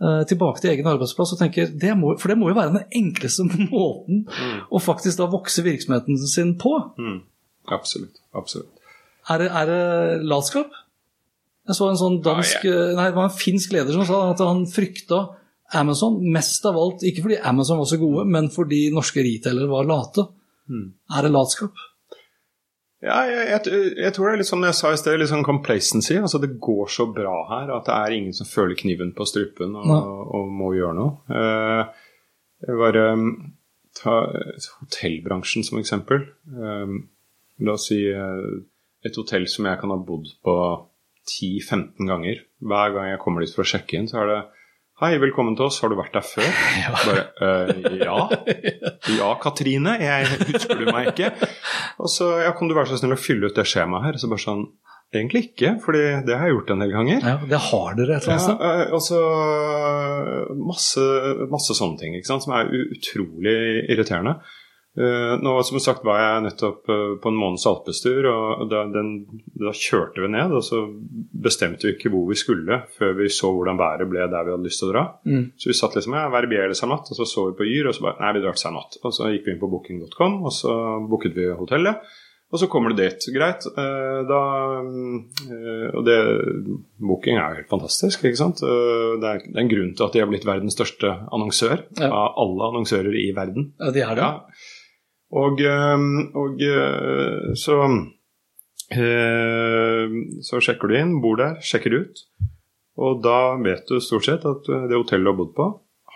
Speaker 1: Eh, tilbake til egen arbeidsplass og tenker det må, For det må jo være den enkleste [laughs] måten mm. å faktisk da vokse virksomheten sin på.
Speaker 2: Mm. Absolutt. Absolutt.
Speaker 1: Er det, er det latskap? Jeg så en sånn dansk, ah, yeah. nei, det var en finsk leder som sa at han frykta Amazon mest av alt, ikke fordi Amazon var så gode, men fordi norske retailere var late. Mm. Er det latskap?
Speaker 2: Ja, jeg, jeg, jeg, tror det er litt som jeg sa i sted, litt sånn complacency. Altså Det går så bra her at det er ingen som føler kniven på strupen og, og, må gjøre noe. Uh, jeg bare um, ta hotellbransjen som eksempel. Um, la oss si uh, et hotell som jeg kan ha bodd på 10-15 ganger. Hver gang jeg kommer dit for å sjekke inn, så er det Hei, velkommen til oss. Har du vært der før? [laughs] Ja. Bare, øh, ja. ja, Katrine. Jeg husker du meg ikke? Og så ja, kan du være så snill å fylle ut det skjemaet her. Så bare sånn Egentlig ikke, for det har jeg gjort en del ganger.
Speaker 1: Ja, Det har dere et eller annet sted?
Speaker 2: Ja, og så masse, masse sånne ting ikke sant, som er utrolig irriterende. Uh, nå som sagt var jeg nettopp uh, på en måneds alpestur, og da, den, da, kjørte vi ned. Og så bestemte vi ikke hvor vi skulle før vi så hvordan været ble der vi hadde lyst til å dra. Mm. Så vi satt liksom ja, Verbier eller Sanat, og så så vi på Yr, og så bare Nei, vi drar til Sanat. Og så gikk vi inn på booking.com, og så booket vi hotellet. Og så kommer du dit. Greit. Uh, da Og det Booking er jo helt fantastisk, ikke sant. Det er, det er, en grunn til at de har blitt verdens største annonsør ja. av alle annonsører i verden.
Speaker 1: Ja, de er det. Ja.
Speaker 2: Og, ehm, og eh, så eh, så sjekker du inn, bor der, sjekker ut. Og da vet du stort sett at det hotellet du har bodd på,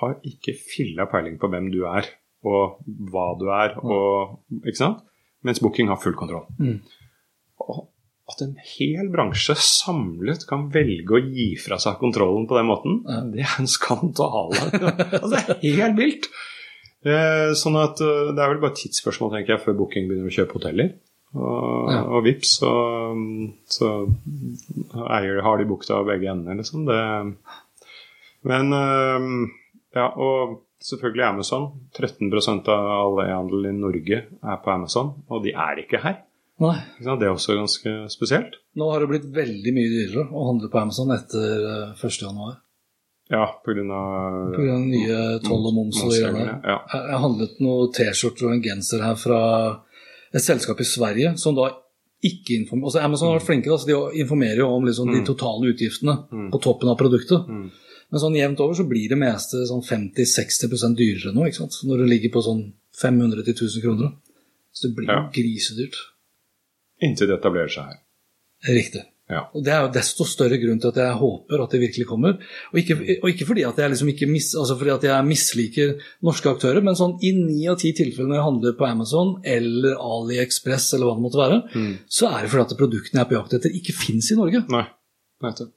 Speaker 2: har ikke filla peiling på hvem du er, og hva du er, og, ikke sant? Mens Booking har full kontroll. Mm. Og at en hel bransje samlet kan velge å gi fra seg kontrollen på den måten, det er en skandale. [laughs] altså, det er helt vilt. Eh, sånn at eh, Det er vel bare et tidsspørsmål tenker jeg, før Booking begynner å kjøpe hoteller. Og, ja. og vips, så, så eier, har de bukta av begge ender, liksom. Det, men eh, ja, og selvfølgelig Amazon. 13% av all e-handel i Norge er på Amazon, og de er ikke her.
Speaker 1: Nei.
Speaker 2: Det er også ganske spesielt.
Speaker 1: Nå har det blitt veldig mye dyrere å handle på Amazon etter 1.1.
Speaker 2: Ja, pga.
Speaker 1: Pga. nye toll og moms og det der. Ja. Jeg handlet noen T-skjorter og en genser her fra et selskap i Sverige som da ikke informerer altså Amazon har vært flinke, altså de informerer jo om liksom de mm. totale utgiftene mm. på toppen av produktet. Mm. Men sånn jevnt over så blir det meste sånn 50-60% dyrere nå, ikke sant? når det ligger på sånn 500 1000 kroner. Så det blir ja. grisedyrt.
Speaker 2: Inntil det etablerer seg her.
Speaker 1: Riktig.
Speaker 2: Ja.
Speaker 1: Og Det er jo desto større grunn til at jeg håper at det virkelig kommer. Og ikke, og ikke fordi at jeg liksom ikke mis, altså fordi at jeg misliker norske aktører, men sånn i ni av ti tilfeller når jeg handler på Amazon eller AliExpress eller hva det måtte være, mm. så er det fordi at produktene jeg er på jakt etter, ikke fins i Norge.
Speaker 2: Nei, nettopp.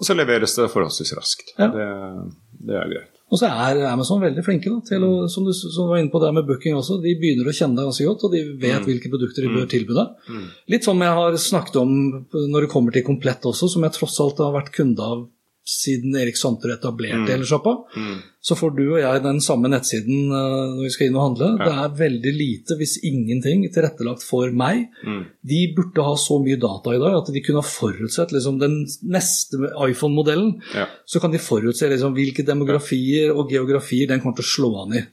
Speaker 2: Og så leveres det forholdsvis raskt. Ja. Det, det er greit.
Speaker 1: Og så er Amazon veldig flinke da, til å, som du, som var inne på der med booking også, de begynner å kjenne deg ganske godt, og de vet mm. hvilke produkter de bør mm. tilby deg. Mm. Litt som jeg har snakket om når det kommer til Komplett også, som jeg tross alt har vært kunde av siden Erik Santer etablerte mm. Elesjappa, mm. så får du og jeg den samme nettsiden uh, når vi skal inn og handle. Ja. Det er veldig lite, hvis ingenting, tilrettelagt for meg. Mm. De burde ha så mye data i dag at de kunne ha forutsett liksom, den neste iPhone-modellen. Ja. Så kan de forutse liksom, hvilke demografier og geografier den kommer til å slå an i.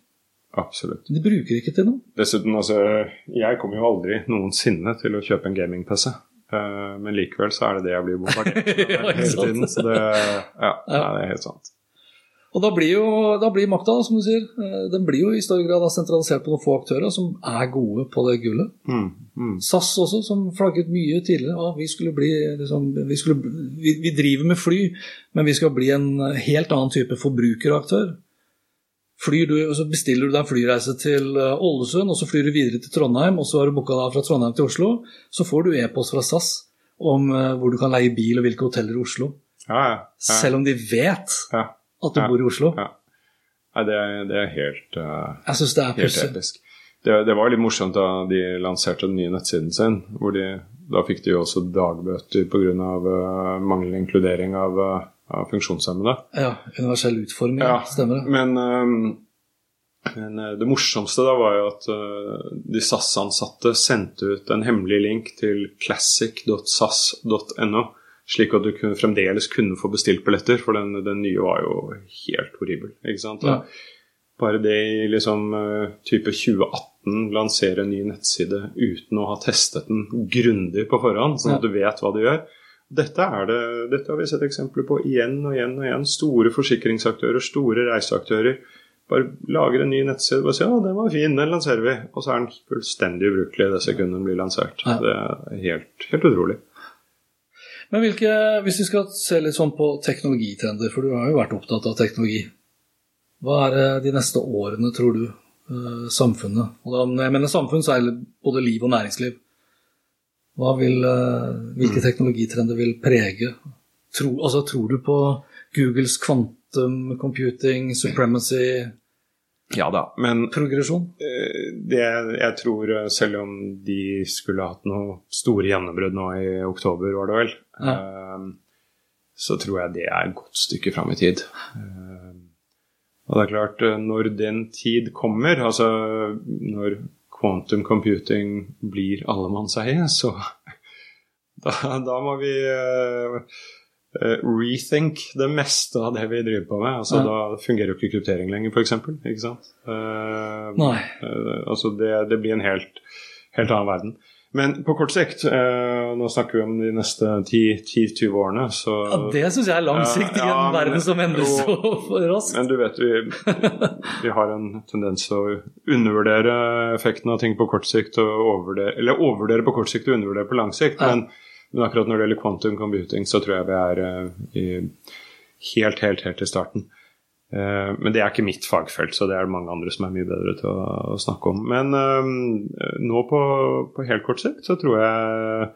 Speaker 2: Absolutt.
Speaker 1: De bruker ikke til noe.
Speaker 2: Dessuten, altså, jeg kommer jo aldri noensinne til å kjøpe en gaming-PC. Uh, men likevel så er det det jeg blir bombardert [laughs] med hele tiden. Så det, ja, ja. det er helt sant.
Speaker 1: Og da blir jo da blir makta, som du sier, eh, den blir jo i større grad sentralisert på noen få aktører som er gode på det gullet. Mm, mm. SAS også, som flagget mye tidligere. Ja, vi, skulle bli, liksom, vi, skulle, vi, vi, driver med fly, men vi skal bli en helt annen type forbrukeraktør. Du, og så bestiller du deg en flyreise til eh, Ålesund, og så flyr du videre til Trondheim, og så har du booka deg fra Trondheim til Oslo. Så får du e-post fra SAS om uh, hvor du kan leie bil og hvilke hoteller i Oslo.
Speaker 2: Ja, ja,
Speaker 1: ja. Selv om de vet at du bor i Oslo.
Speaker 2: Nei, det, det er helt uh,
Speaker 1: Jeg syns det er
Speaker 2: pussig. Det, det, var litt morsomt da de lanserte den nye nettsiden sin. hvor de, Da fikk de jo også dagbøter pga. Uh, manglende inkludering av uh, av funksjonshemmede.
Speaker 1: Ja, universell utforming, ja, stemmer det.
Speaker 2: Men, um, men, uh, det morsomste da var jo at uh, de SAS-ansatte sendte ut en hemmelig link til classic.sas.no, slik at du kunne, fremdeles kunne få bestilt billetter, for den, den nye var jo helt horribel. ikke sant? Ja. Bare det i liksom uh, type 2018 lansere en ny nettside uten å ha testet den grundig på forhånd, sånn at du vet hva du gjør dette, det, dette, har vi sett eksempler på igjen og igjen og igjen. Store forsikringsaktører, store reiseaktører. Bare lager en ny nettside og sier ja, den var fin, den lanserer vi. Og så er den fullstendig ubrukelig det sekundet den blir lansert. Ja. Det er helt, helt utrolig.
Speaker 1: Men hvilke, hvis vi skal se litt sånn på teknologitrender, for du har jo vært opptatt av teknologi. Hva er de neste årene, tror du, eh, samfunnet Og da, når jeg mener samfunn, så er det både liv og næringsliv vil, eh, hvilke mm. teknologitrender vil prege? Tro, altså, tror du på Googles quantum computing, supremacy?
Speaker 2: Ja da, men
Speaker 1: Progresjon?
Speaker 2: Eh, det, jeg tror, eh, selv om de skulle hatt noe store gjennombrudd nå i oktober, var det vel, ja. så tror jeg det er et godt stykke fram i tid. Og det er klart, når den tid kommer, altså når quantum computing blir allemannseie, så [laughs] da, da, må vi uh, rethink det meste av det vi driver på med. Altså, ja. Da fungerer jo ikke kryptering lenger, f.eks. Ikke sant? Uh,
Speaker 1: Nei.
Speaker 2: Uh, altså det, det, blir en helt, helt annen verden. Men på kort sikt, eh, nå snakker vi om de neste 10-20 årene, så
Speaker 1: Ja, Det syns jeg er lang sikt i en ja, verden som endrer så raskt.
Speaker 2: Men du vet, vi, [laughs] vi, har en tendens å undervurdere effekten av ting på kort sikt, overvurdere, eller overvurdere på kort sikt og undervurdere på lang sikt. Ja. Men, men, akkurat når det gjelder quantum computing, så tror jeg vi er uh, i, helt, helt, helt i starten. Eh, men det er ikke mitt fagfelt, så det er det mange andre som er mye bedre til å, å snakke om. Men um, nå på, på, helt kort sikt så tror jeg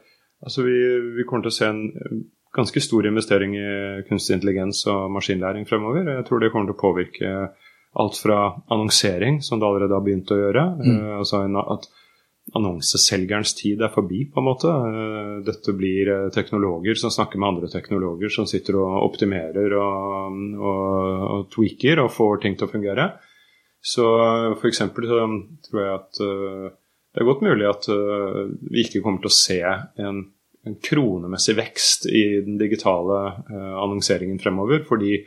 Speaker 2: altså vi, vi, kommer til å se en ganske stor investering i kunstig intelligens og maskinlæring fremover. Jeg tror det kommer til å påvirke alt fra annonsering, som det allerede har begynt å gjøre. Mm. Uh, altså at annonseselgerens tid er forbi, på en måte. Eh, dette blir eh, teknologer som snakker med andre teknologer, som sitter og optimerer og, og, og tweaker og får ting til å fungere. Så f.eks. så tror jeg at eh, det er godt mulig at vi ikke kommer til å se en, en kronemessig vekst i den digitale annonseringen fremover. fordi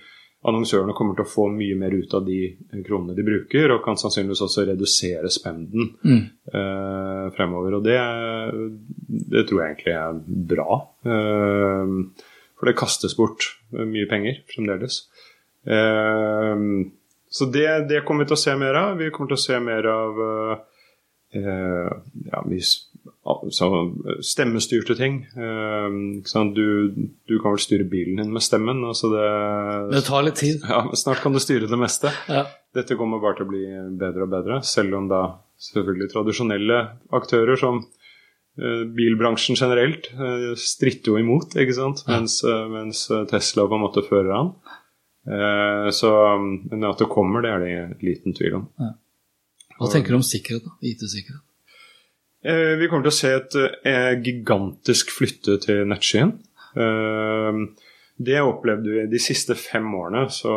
Speaker 2: annonsørene kommer til å få mye mer ut av de kronene de bruker, og kan sannsynligvis også redusere spenden mm. eh, fremover. Og det, det, tror jeg egentlig er bra. Eh, for det kastes bort mye penger fremdeles. Eh, så det, det, kommer vi til å se mer av. Vi kommer til å se mer av eh, ja, stemmestyrte ting. Uh, du, du, kan vel styre bilen din med stemmen. Altså det,
Speaker 1: det tar litt tid.
Speaker 2: Ja, Snart kan du styre det meste.
Speaker 1: Ja.
Speaker 2: Dette kommer bare til å bli bedre og bedre, selv om da selvfølgelig tradisjonelle aktører som uh, bilbransjen generelt uh, stritter jo imot, ikke sant? Mens, mens, Tesla på en måte fører an. så men at det kommer, det er det liten tvil om. Ja.
Speaker 1: Hva tenker du om sikkerhet, da? IT-sikkerhet?
Speaker 2: Eh, vi kommer til å se et eh, gigantisk flytte til nettskyen. Eh, det opplevde vi de siste fem årene, så,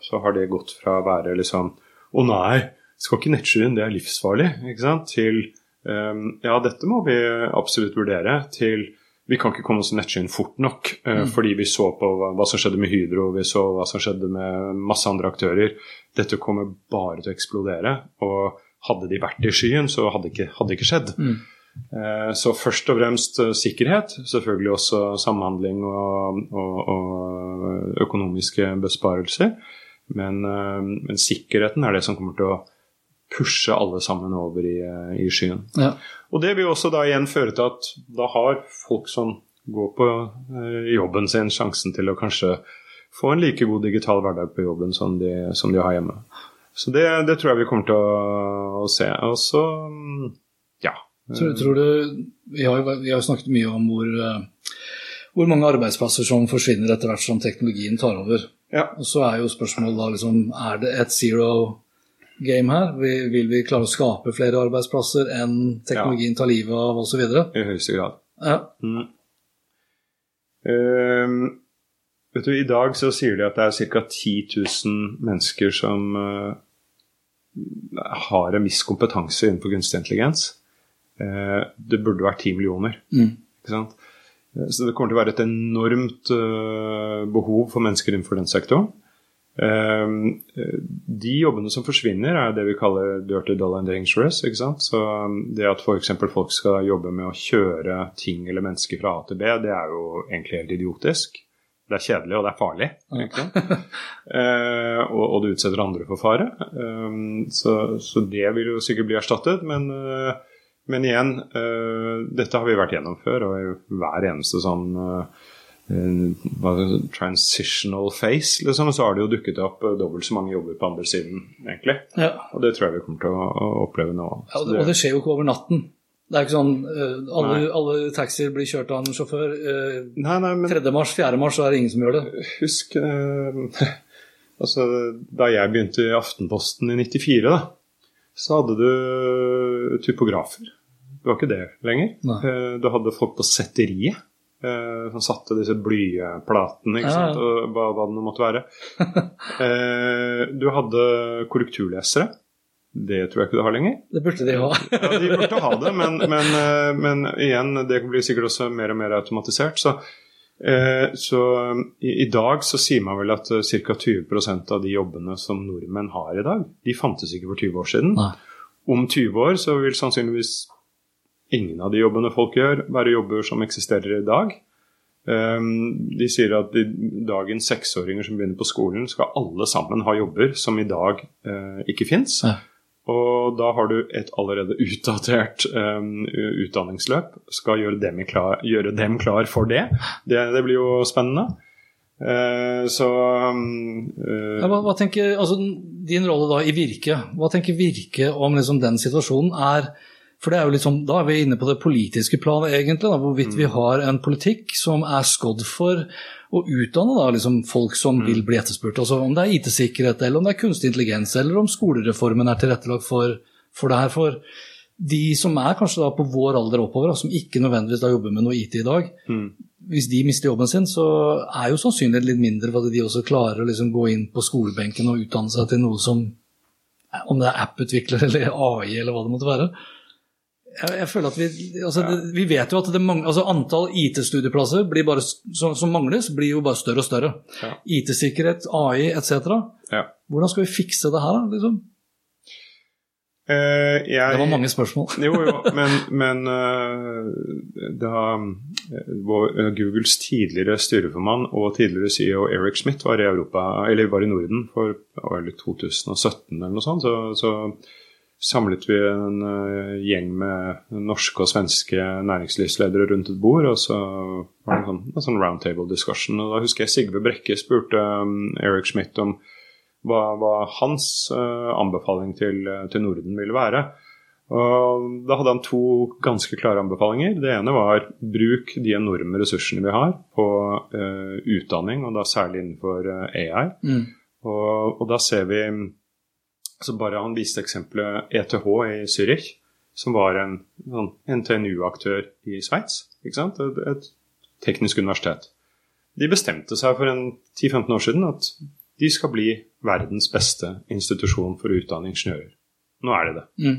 Speaker 2: så har det gått fra å være liksom Å nei, skal ikke nettskyen, det er livsfarlig. ikke sant? Til ja, dette må vi absolutt vurdere. Til vi kan ikke komme oss til nettskyen fort nok. Mm. Fordi vi så på hva, hva, som skjedde med Hydro, vi så hva som skjedde med masse andre aktører. Dette kommer bare til å eksplodere. Og hadde de vært i skyen, så hadde det ikke, hadde ikke skjedd. Mm. Eh, så først og fremst eh, sikkerhet. Selvfølgelig også samhandling og, og, og økonomiske besparelser. Men, eh, men, sikkerheten er det som kommer til å pushe alle sammen over i, i skyen. Ja. Og det vil også da igjen føre til at da har folk som går på jobben sin, sjansen til å kanskje få en like god digital hverdag på jobben som de, som de har hjemme. Så det, det, tror jeg vi kommer til å, å se. Og så ja.
Speaker 1: Tror, tror du, vi har, vi har snakket mye om hvor, eh, hvor, mange arbeidsplasser som forsvinner etter hvert som teknologien tar over. Ja. Og så er jo spørsmålet da liksom Er det et zero game her? Vil, vil vi klare å skape flere arbeidsplasser enn teknologien tar livet av osv.?
Speaker 2: I høyeste grad. Ja. Mm. Um, Vet du, I dag så sier de at det er ca. 10 000 mennesker som uh, har en viss kompetanse innenfor kunstig intelligens. Uh, det burde vært 10 millioner. Mm. Ikke sant? Uh, så det kommer til å være et enormt behov for mennesker innenfor den sektoren. de jobbene som forsvinner, er det vi kaller dirty dollar and dangerous. Ikke sant? Så um, det at f.eks. folk skal jobbe med å kjøre ting eller mennesker fra A til B, det er jo egentlig helt idiotisk. Det er kjedelig, og det er farlig. [laughs] eh, og, og, det utsetter andre for fare. Eh, så, så, det vil jo sikkert bli erstattet. Men, eh, men igjen, uh, dette har vi vært gjennom før, og i hver eneste sånn uh, transitional face, liksom, så har det jo dukket opp dobbelt så mange jobber på andre siden, egentlig. Ja. Og det tror jeg vi kommer til å, oppleve nå.
Speaker 1: Ja, og, det, og det skjer jo ikke over natten. Det er ikke sånn uh, alle, alle, taxier blir kjørt av en sjåfør. Uh, nei, nei, men 3. mars, 4. mars, så er det ingen som gjør det.
Speaker 2: Husk uh, [laughs] altså, Da jeg begynte i Aftenposten i 94, da, så hadde du typografer. Det var ikke det lenger. Uh, du hadde folk på setteriet. som satte disse blyplatene, ikke ja, ja. og hva, hva det nå måtte være. [laughs] du hadde korrekturlesere. Det tror jeg ikke du har lenger.
Speaker 1: Det burde de ha.
Speaker 2: ja, de burde ha det, men, men, eh, men, igjen, det blir sikkert også mer og mer automatisert. Så, eh, så i, i, dag så sier man vel at uh, ca. 20% av de jobbene som nordmenn har i dag, de fantes ikke for 20 år siden. Nei. Om 20 år så vil sannsynligvis ingen av de jobbene folk gjør, være jobber som eksisterer i dag. Um, de sier at de, dagens seksåringer som begynner på skolen, skal alle sammen ha jobber som i dag uh, ikke fins. Ja. Og da har du et allerede utdatert um, utdanningsløp. Skal gjøre dem, klar, gjøre dem klar for det. det. det. blir jo spennende. Uh, så um,
Speaker 1: uh, ja, hva, hva, tenker, altså Din rolle da i Virke, hva tenker Virke om liksom, den situasjonen? er for det er jo liksom, Da er vi inne på det politiske planet, egentlig. Da, hvorvidt mm. vi har en politikk som er skodd for å utdanne da, liksom, folk som mm. vil bli etterspurt. Altså, om det er IT-sikkerhet, eller om det er kunstig intelligens, eller om skolereformen er tilrettelagt for, for det her. For de som er kanskje da på vår alder oppover, da, som ikke nødvendigvis da jobber med noe IT i dag, mm. hvis de mister jobben sin, så er jo sannsynligheten litt mindre for at de også klarer å liksom gå inn på skolebenken og utdanne seg til noe som Om det er app-utvikler [laughs] eller AI eller hva det måtte være. Jeg, jeg, føler at Vi altså, det, vi vet jo at mangler, altså, antall IT-studieplasser som, som, mangles, blir jo bare større og større. Ja. IT-sikkerhet, AI etc. Ja. Hvordan skal vi fikse det her, da? Liksom?
Speaker 2: Uh, jeg,
Speaker 1: det var mange spørsmål. [laughs]
Speaker 2: jo, jo, men, men uh, da uh, Googles tidligere styreformann og tidligere CEO Eric Schmidt var i Europa, eller var i Norden for 2017 eller noe sånt, så, så samlet vi en uh, gjeng med norske og svenske næringslivsledere rundt et bord. Og så var det en sånn, en sånn roundtable discussion. Og da husker jeg Sigve Brekke spurte um, Eric Schmidt om hva, hva hans uh, anbefaling til, til, Norden ville være. Og Da hadde han to ganske klare anbefalinger. Det ene var bruk de enorme ressursene vi har på uh, utdanning, og da særlig innenfor AI. Mm. Og, og da ser vi så bare Han viste eksempelet ETH i Zürich, som var en sånn NTNU-aktør i Sveits. Et, et teknisk universitet. De bestemte seg for 10-15 år siden at de skal bli verdens beste institusjon for å utdanne ingeniører. Nå er det det. Mm.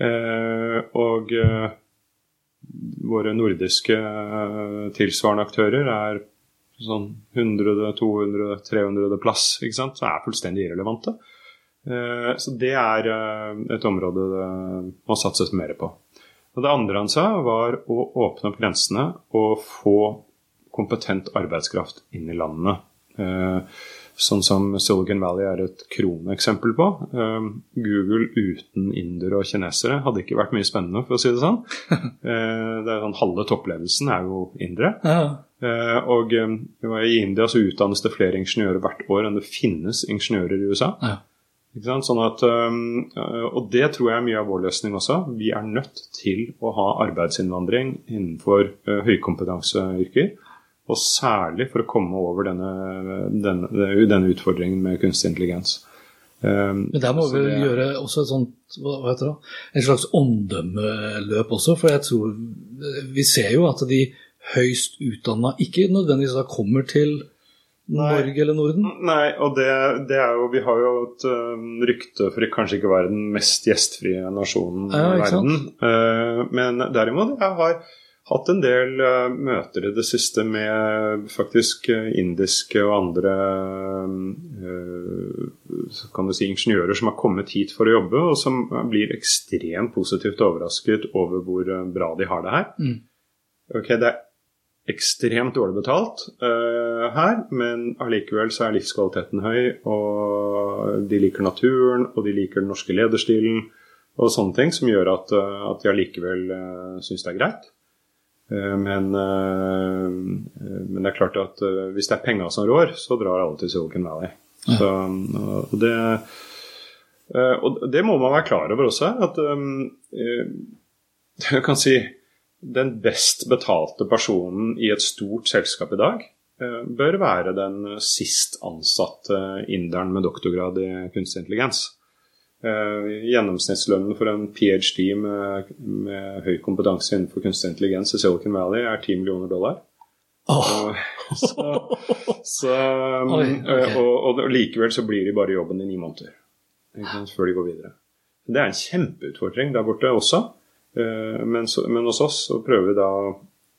Speaker 2: Eh, og eh, våre nordiske eh, tilsvarende aktører er sånn 100, 200, 300 plass, ikke sant? så er fullstendig irrelevante. Eh, så det er eh, et område det må satses mer på. Og Det andre han sa, var å åpne opp grensene og få kompetent arbeidskraft inn i landene. Eh, sånn som Silicon Valley er et kroneksempel på. Google uten indere og kinesere hadde ikke vært mye spennende, for å si det sånn. [laughs] det er sånn Halve toppledelsen er jo indere. Ja. Og i India så utdannes det flere ingeniører hvert år enn det finnes ingeniører i USA. Ja. Sånn at, og det tror jeg er mye av vår løsning også. Vi er nødt til å ha arbeidsinnvandring innenfor høykompetanseyrker. Og særlig for å komme over denne, denne, denne utfordringen med kunstig intelligens.
Speaker 1: Men der må vi det, gjøre også et sånt, hva heter det, en slags omdømmeløp også. For jeg tror Vi ser jo at de høyst utdanna ikke nødvendigvis kommer til Norge eller Norden?
Speaker 2: Nei, og det, det, er jo Vi har jo et uh, rykte for å kanskje ikke være den mest gjestfrie nasjonen ja, i verden. Uh, men derimot, jeg har hatt en del uh, møter i det siste med faktisk indiske og andre kan du si, ingeniører som har kommet hit for å jobbe, og som blir ekstremt positivt overrasket over hvor bra de har det her. Mm. Ok, Det er ekstremt dårlig betalt uh, her, men allikevel så er livskvaliteten høy, og de liker naturen, og de liker den norske lederstilen og sånne ting som gjør at, uh, at de allikevel uh, syns det er greit. Uh, men, men, det er klart at hvis det er penga som rår, så drar alle til Silicon Valley. Ja. Så, og, det, og det må man være klar over også. At um, [laughs] jeg kan si den best betalte personen i et stort selskap i dag eh, bør være den sist ansatte inderen med doktorgrad i kunstig intelligens. Eh, gjennomsnittslønnen for en ph.d. Med, med, høy kompetanse innenfor kunstig intelligens i Silicon Valley er 10 millioner dollar. Oh. [laughs] Så, så, Oi, okay. og, og, likevel så blir de bare jobben i ni måneder før de går videre. Det er en kjempeutfordring der borte også. Eh, men, så, men, hos oss så prøver vi da å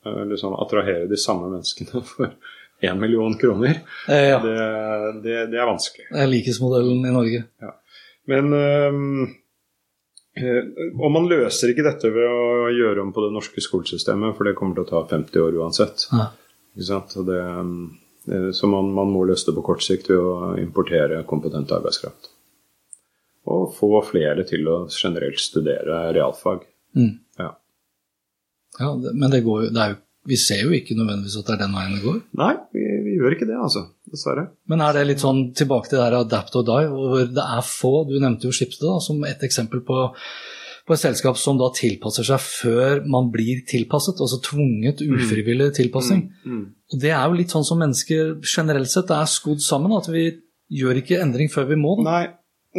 Speaker 2: eh, liksom attrahere de samme menneskene [laughs] for én million kroner. Eh, ja. det, det, det, er vanskelig.
Speaker 1: Det er likhetsmodellen i Norge. Ja.
Speaker 2: Men um, og man løser ikke dette ved å gjøre om på det norske skolesystemet, for det kommer til å ta 50 år uansett. Ja. Det, så man, man, må løse det på kort sikt ved å importere kompetent arbeidskraft. Og få flere til å generelt studere realfag. Mm. Ja.
Speaker 1: ja. Men det går, det jo, vi ser jo ikke nødvendigvis at det er den veien det går.
Speaker 2: Nei, vi, vi gjør ikke det, altså. Dessverre.
Speaker 1: Men er det litt sånn tilbake til det der adapt or die, hvor det er få Du nevnte jo Schibsted som et eksempel på på et selskap som da tilpasser seg før man blir tilpasset, altså tvunget mm. ufrivillig tilpassing. Mm, mm. Og Det er jo litt sånn som mennesker generelt sett er skodd sammen, at vi gjør ikke endring før vi må.
Speaker 2: Da. Nei,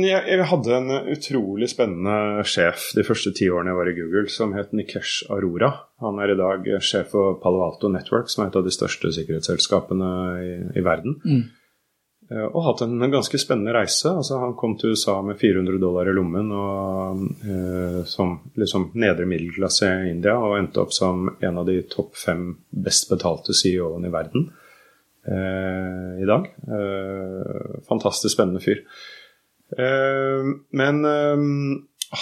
Speaker 2: jeg, jeg, hadde en utrolig spennende sjef de første ti årene jeg var i Google, som het Nikesh Arora. Han er i dag sjef for Palo Alto Network, som er et av de største sikkerhetsselskapene i, i verden. Mm. Eh, og hatt en ganske spennende reise. Altså, han kom til USA med 400 dollar i lommen og, eh, som liksom nedre middelklasse i India, og endte opp som en av de topp fem best betalte CEO-ene i verden eh, i dag. Eh, fantastisk spennende fyr. Eh, men eh,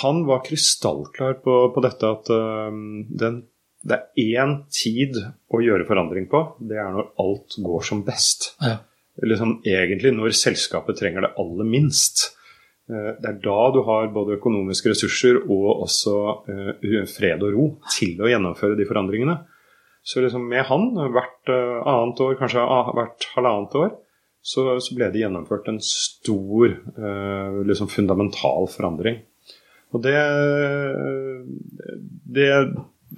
Speaker 2: han var krystallklar på, på dette at eh, den, det er én tid å gjøre forandring på. Det er når alt går som best. Ja. Liksom, egentlig når selskapet trenger det aller minst. Det er da du har både økonomiske ressurser og også fred og ro til å gjennomføre de forandringene. Så liksom med han, hvert annet år, kanskje hvert halvannet år, så, så, ble det gjennomført en stor, uh, liksom fundamental forandring. Og det, det,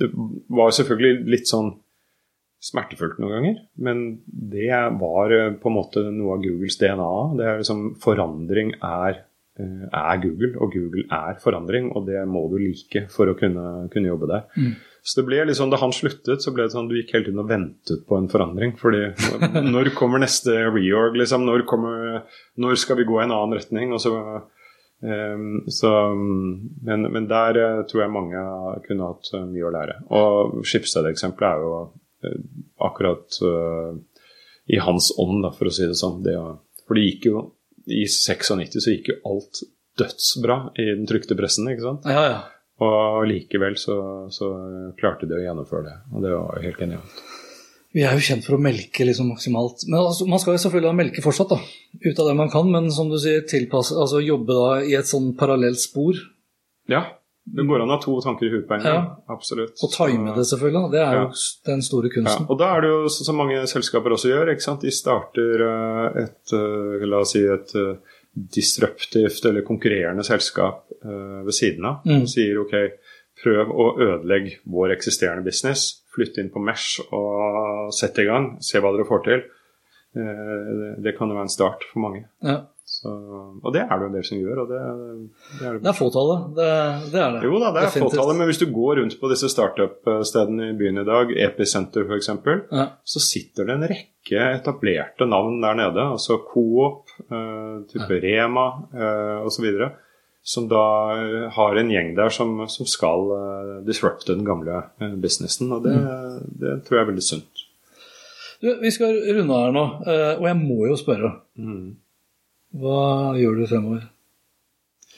Speaker 2: det var selvfølgelig litt sånn smertefullt noen ganger, men det var på en måte noe av Googles DNA. Det er liksom Forandring er Eh, er Google, og Google er forandring, og det må du like for å kunne, kunne jobbe der. Mm. Så det ble liksom, Da han sluttet, så ble det sånn du gikk hele tiden og ventet på en forandring. fordi Når kommer neste reorg? liksom, når, kommer, når skal vi gå i en annen retning? så, um, så men, men, der uh, tror jeg mange kunne hatt uh, mye å lære. Og Skipsted-eksempelet er jo uh, akkurat i hans ånd, da, for å si det sånn. Det, for det gikk jo i 96 så gikk jo alt dødsbra i den trykte pressen, ikke sant?
Speaker 1: Ja, ja.
Speaker 2: Og likevel så, så, klarte de å gjennomføre det, og det var helt genialt.
Speaker 1: Vi er jo kjent for å melke liksom maksimalt. Men altså, Man skal jo selvfølgelig melke fortsatt, da, ut av det man kan. Men som du sier, tilpasse, altså jobbe da i et sånn parallelt spor.
Speaker 2: Ja, det går an å ha to tanker i huet på en gang. Ja. Absolutt.
Speaker 1: Og time det, selvfølgelig. Det er jo den store kunsten.
Speaker 2: Ja. Og da er det jo som mange selskaper også gjør. ikke sant? De starter eh, et eh, la oss si et eh, disruptivt eller konkurrerende selskap ved siden av. Mm. Sier ok, prøv å ødelegge vår eksisterende business. Flytte inn på Mesh og sette i gang. Se hva dere får til. Det kan jo være en start for mange.
Speaker 1: Ja.
Speaker 2: Så, og det er det jo en del som gjør. Det,
Speaker 1: det er, det er fåtallet. Det, det, er det.
Speaker 2: Jo da, det er fåtallet. Men hvis du går rundt på disse startup-stedene i byen i dag, Episenter f.eks., ja. så sitter det en rekke etablerte navn der nede. Altså Coop, eh, type ja. Rema eh, osv. Som da uh, har en gjeng der som, som skal eh, disrupte den gamle eh, businessen. Og det, mm. det, tror jeg er veldig sunt.
Speaker 1: Du, vi skal runde her nå, og jeg må jo spørre. Mm. Hva gjør du fremover?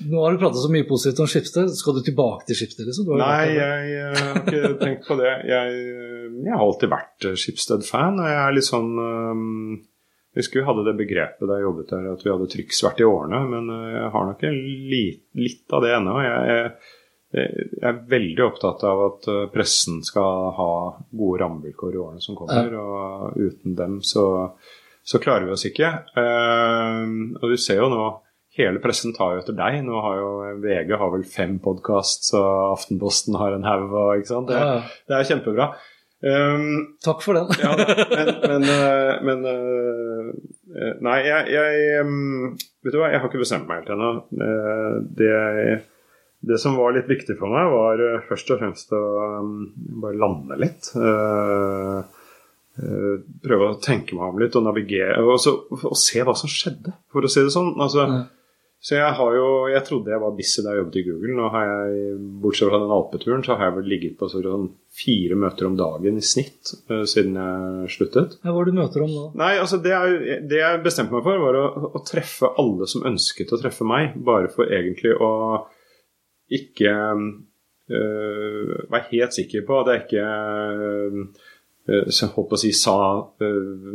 Speaker 1: Nå har du prata så mye positivt om Skipsted. Skal du tilbake til Skipsted? Liksom?
Speaker 2: Nei, jeg, jeg, har ikke [laughs] tenkt på det. Jeg, jeg har alltid vært Skipsted-fan. og jeg er litt sånn um, Jeg husker vi hadde det begrepet da jeg jobbet der, at vi hadde trykksvert i årene. Men jeg har nok litt, litt av det ennå. Jeg, jeg, er veldig opptatt av at pressen skal ha gode rammevilkår i årene som kommer. Og uten dem så så klarer vi oss ikke. Uh, og du ser jo nå Hele pressen tar jo etter deg. Nå har jo VG har vel fem podkast, og Aftenposten har en haug. Det, ja. det er kjempebra. Um,
Speaker 1: Takk for den.
Speaker 2: ja, men, men, uh, men Nei, jeg, jeg um, Vet du hva, jeg har ikke bestemt meg helt ennå. Det, det, som var litt viktig for meg, var først og fremst å um, bare lande litt. Uh, Eh, prøve å tenke meg om litt og navigere og, så, og, se hva som skjedde, for å si det sånn. Altså, mm. Så jeg har jo Jeg trodde jeg var busy da jeg jobbet i Google. Nå har jeg, Bortsett fra den alpeturen, så har jeg vel ligget på sånn fire møter om dagen i snitt uh, siden jeg sluttet.
Speaker 1: Hva var det du møter om da?
Speaker 2: Nei, altså det, er, det jeg bestemte meg for, var å, å, treffe alle som ønsket å treffe meg. Bare for egentlig å ikke uh, være helt sikker på at jeg ikke uh, Eh, så jeg håper å si, sa uh,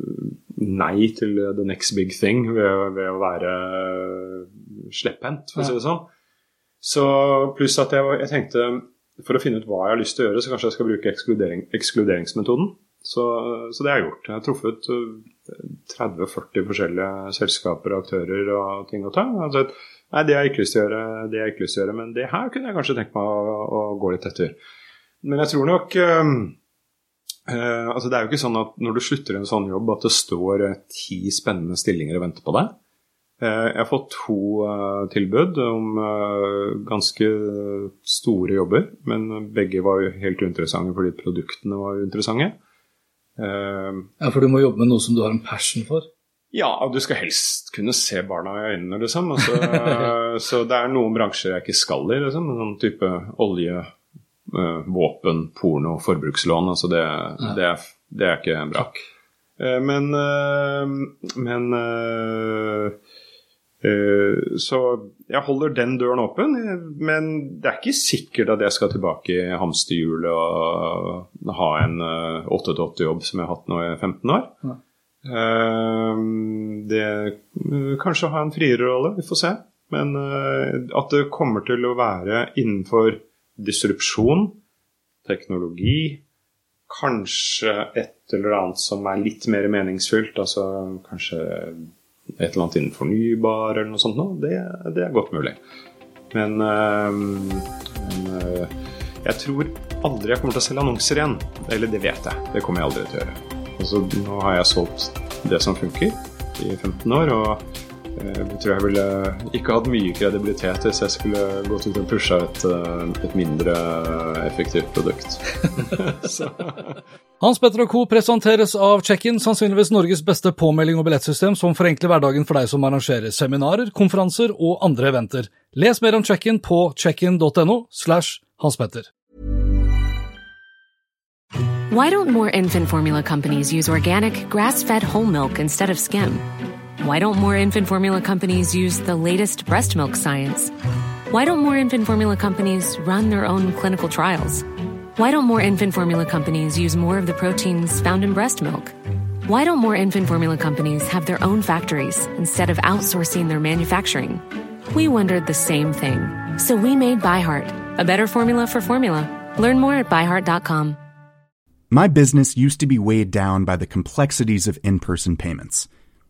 Speaker 2: nei til the next big thing ved, ved å være uh, slepphendt, for å si det sånn. Så pluss at jeg, jeg, tenkte for å finne ut hva jeg har lyst til å gjøre, så kanskje jeg skal bruke ekskludering, ekskluderingsmetoden. Så, så, det har jeg gjort. Jeg har truffet 30-40 forskjellige selskaper og aktører og ting og tang. Altså, nei, det har jeg ikke lyst til å gjøre, det har jeg ikke lyst til å gjøre, men det her kunne jeg kanskje tenkt meg å, å gå litt etter. Men jeg tror nok Uh, altså Det er jo ikke sånn at når du slutter en sånn jobb, at det står uh, ti spennende stillinger og venter på deg. Uh, jeg har fått to tilbud om ganske store jobber, men begge var jo helt uinteressante fordi produktene var uinteressante.
Speaker 1: ja, For du må jobbe med noe som du har en passion for?
Speaker 2: Ja, du skal helst kunne se barna i øynene, liksom. [laughs] Altså, så det er noen bransjer jeg ikke skal i, liksom. Sånn type olje, våpen, porno, forbrukslån. Altså det, ja. det, er, det, er, ikke bra. Uh, men uh, men så jeg holder den døren åpen, men det er ikke sikkert at jeg skal tilbake i hamsterhjulet og ha en 8-8-jobb som jeg har hatt nå i 15 år. Ja. Det, kanskje ha en friere rolle, vi får se. Men at det kommer til å være innenfor disrupsjon, teknologi, kanskje et eller annet som er litt mer meningsfylt, altså kanskje et eller annet innen fornybar eller noe sånt noe, det, det, er godt mulig. Men, men jeg tror aldri jeg kommer til å selge annonser igjen. Eller det vet jeg. Det kommer jeg aldri til å gjøre. Altså, nå har jeg solgt det som funker i 15 år, og jeg eh, tror jeg ville ikke hatt mye kredibilitet hvis jeg skulle gått ut og pusha et, eh, et mindre effektivt produkt. [laughs]
Speaker 1: Hans Petter og Co. presenteres av Check-in, sannsynligvis Norges beste påmelding og billettsystem som forenkler hverdagen for deg som arrangerer seminarer, konferanser og andre eventer. Les mer om Check-in på checkin.no slash Hans Petter.
Speaker 4: Why don't more infant formula companies use organic, grass-fed whole milk instead of skim? Why don't more infant formula companies use the latest breast milk science? Why don't more infant formula companies run their own clinical trials? Why don't more infant formula companies use more of the proteins found in breast milk? Why don't more infant formula companies have their own factories instead of outsourcing their manufacturing? We wondered the same thing. So we made ByHeart, a better formula for formula. Learn more at byheart.com.
Speaker 5: My business used to be weighed down by the complexities of in person payments.